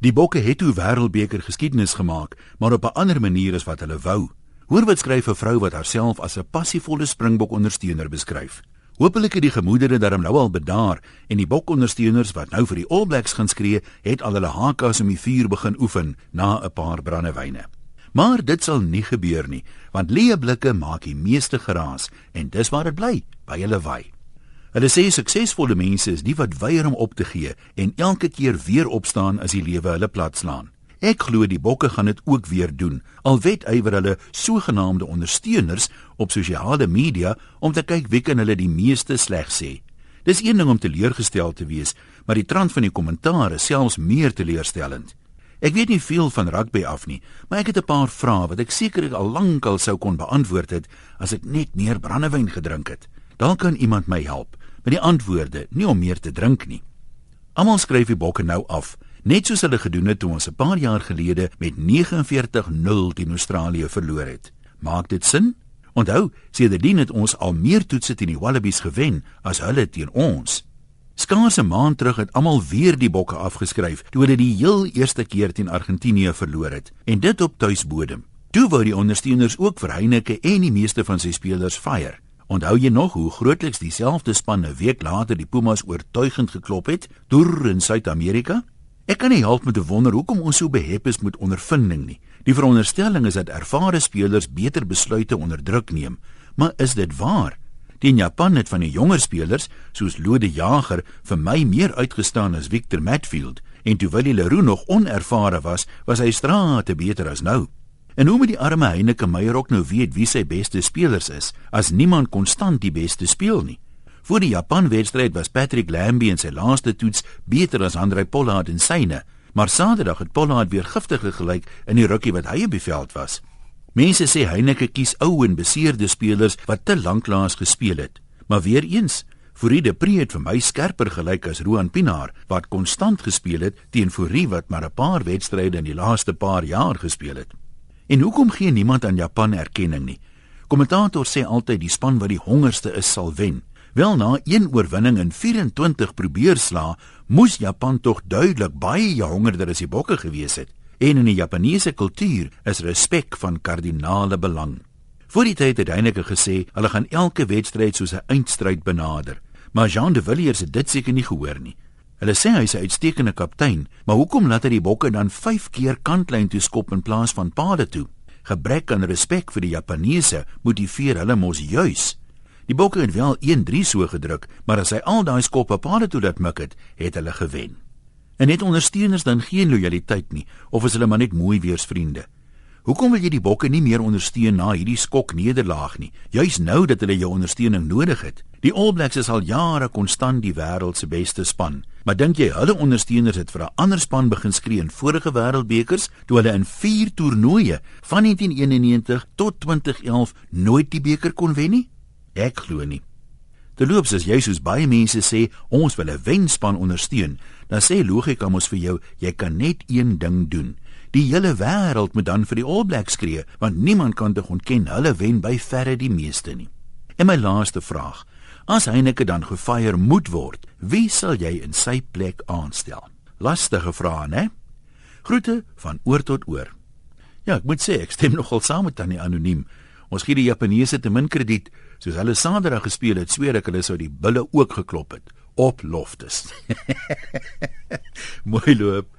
Die Bokke het toe Wêreldbeker geskiedenis gemaak, maar op 'n ander manier as wat hulle wou. Hoor wat skryf 'n vrou wat haarself as 'n passievolle Springbok ondersteuner beskryf. Hoopelik het die gemoedere darm nou al bedaar en die Bok-ondersteuners wat nou vir die All Blacks gaan skree, het al hulle hakas om die vuur begin oefen na 'n paar brandewyne. Maar dit sal nie gebeur nie, want leë blikke maak die meeste geraas en dis waar dit bly, by hulle wy. Hulle sê suksesvolle mense is die wat weier om op te gee en elke keer weer opstaan as die lewe hulle platslaan. Ek glo die bokke gaan dit ook weer doen. Al wet ywer hulle sogenaamde ondersteuners op sosiale media om te kyk wie kan hulle die meeste sleg sê. Dis een ding om teleurgestel te wees, maar die trant van die kommentaar is selfs meer teleurstellend. Ek weet nie veel van rugby af nie, maar ek het 'n paar vrae wat ek seker al lankal sou kon beantwoord het as ek net meer brandewyn gedrink het. Dalk kan iemand my help met die antwoorde, nie om meer te drink nie. Almal skryf die bokke nou af, net soos hulle gedoen het toe ons 'n paar jaar gelede met 49-0 teen Australië verloor het. Maak dit sin? Onthou, sedertdien het ons al meer toetse teen die Wallabies gewen as hulle teen ons. Skaars 'n maand terug het almal weer die bokke afgeskryf toe hulle die heel eerste keer teen Argentinië verloor het en dit op tuisbodem. Toe wou die ondersteuners ook vir Heineke en die meeste van sy spelers fire. Onthou jy nog hoe grootliks dieselfde span 'n week later die Pumas oortuigend geklop het deur in Suid-Amerika? Ek kan nie help met te wonder hoekom ons so behep is met ondervinding nie. Die veronderstelling is dat ervare spelers beter besluite onder druk neem, maar is dit waar? Die Japan het van die jonger spelers, soos Lode Jager, vir my meer uitgestaan as Victor Matfield, en toe Willie Leroux nog onervare was, was hy strate beter as nou. En hoe moet die arme Heineke Meyer ook nou weet wie sy beste spelers is as niemand konstant die beste speel nie? Voor die Japan-wedstryd was Patrick Lambie in sy laaste toets beter as Andre Pollard in syne, maar Saterdag het Pollard weer giftig gelyk in die rukkie wat hy op die veld was. Mense sê Heineke kies ou en beseerde spelers wat te lank laas gespeel het, maar weer eens Fourie de Pre het vir my skerper gelyk as Roan Pinaar wat konstant gespeel het teen Fourie wat maar 'n paar wedstryde in die laaste paar jaar gespeel het. En hoekom gee niemand aan Japan erkenning nie? Kommentators sê altyd die span wat die hongerste is sal wen. Wel na een oorwinning in 24 probeer sla, moes Japan tog duidelik baie hongerder as die bokke gewees het. En in die Japannese kultuur is respek van kardinale belang. Voor die tyd het Heineke gesê hulle gaan elke wedstryd soos 'n eindstryd benader. Maar Jean de Villiers het dit seker nie gehoor nie. Hulle sê hy's 'n uitstekende kaptein, maar hoekom laat hy die bokke dan 5 keer kantlyn toe skop in plaas van paade toe? Gebrek aan respek vir die Japaneese motiveer hulle mos juis. Die bokke het wel 1-3 so gedruk, maar as hy al daai skoppe paade toe laat mik het, het hulle gewen. En net ondersteuners dan geen lojaliteit nie, of is hulle maar net mooi weersvriende? Hoekom wil jy die bokke nie meer ondersteun na hierdie skok nederlaag nie? Juis nou dat hulle jou ondersteuning nodig het. Die All Blacks is al jare konstant die wêreld se beste span. Maar dink jy hulle ondersteuners het vir 'n ander span begin skree in vorige wêreldbekers toe hulle in 4 toernooie van 1991 tot 2011 nooit die beker kon wen nie? Ek glo nie. Die loops is jy soos baie mense sê ons wil 'n wenspan ondersteun. Dan sê logika mos vir jou jy kan net een ding doen. Die hele wêreld moet dan vir die All Blacks skree, want niemand kan te ontken hulle wen by verre die meeste nie. En my laaste vraag: As Heineke dan gefire moet word, wie sal jy in sy plek aanstel? Lastige vrae, né? Groete van oor tot oor. Ja, ek moet sê ek stem nogal saam met tannie anoniem. Ons gee die Japaneese te min krediet, soos hulle Saterdag gespeel het, sweer ek hulle sou die bulle ook geklop het op loftes. Mooi loop.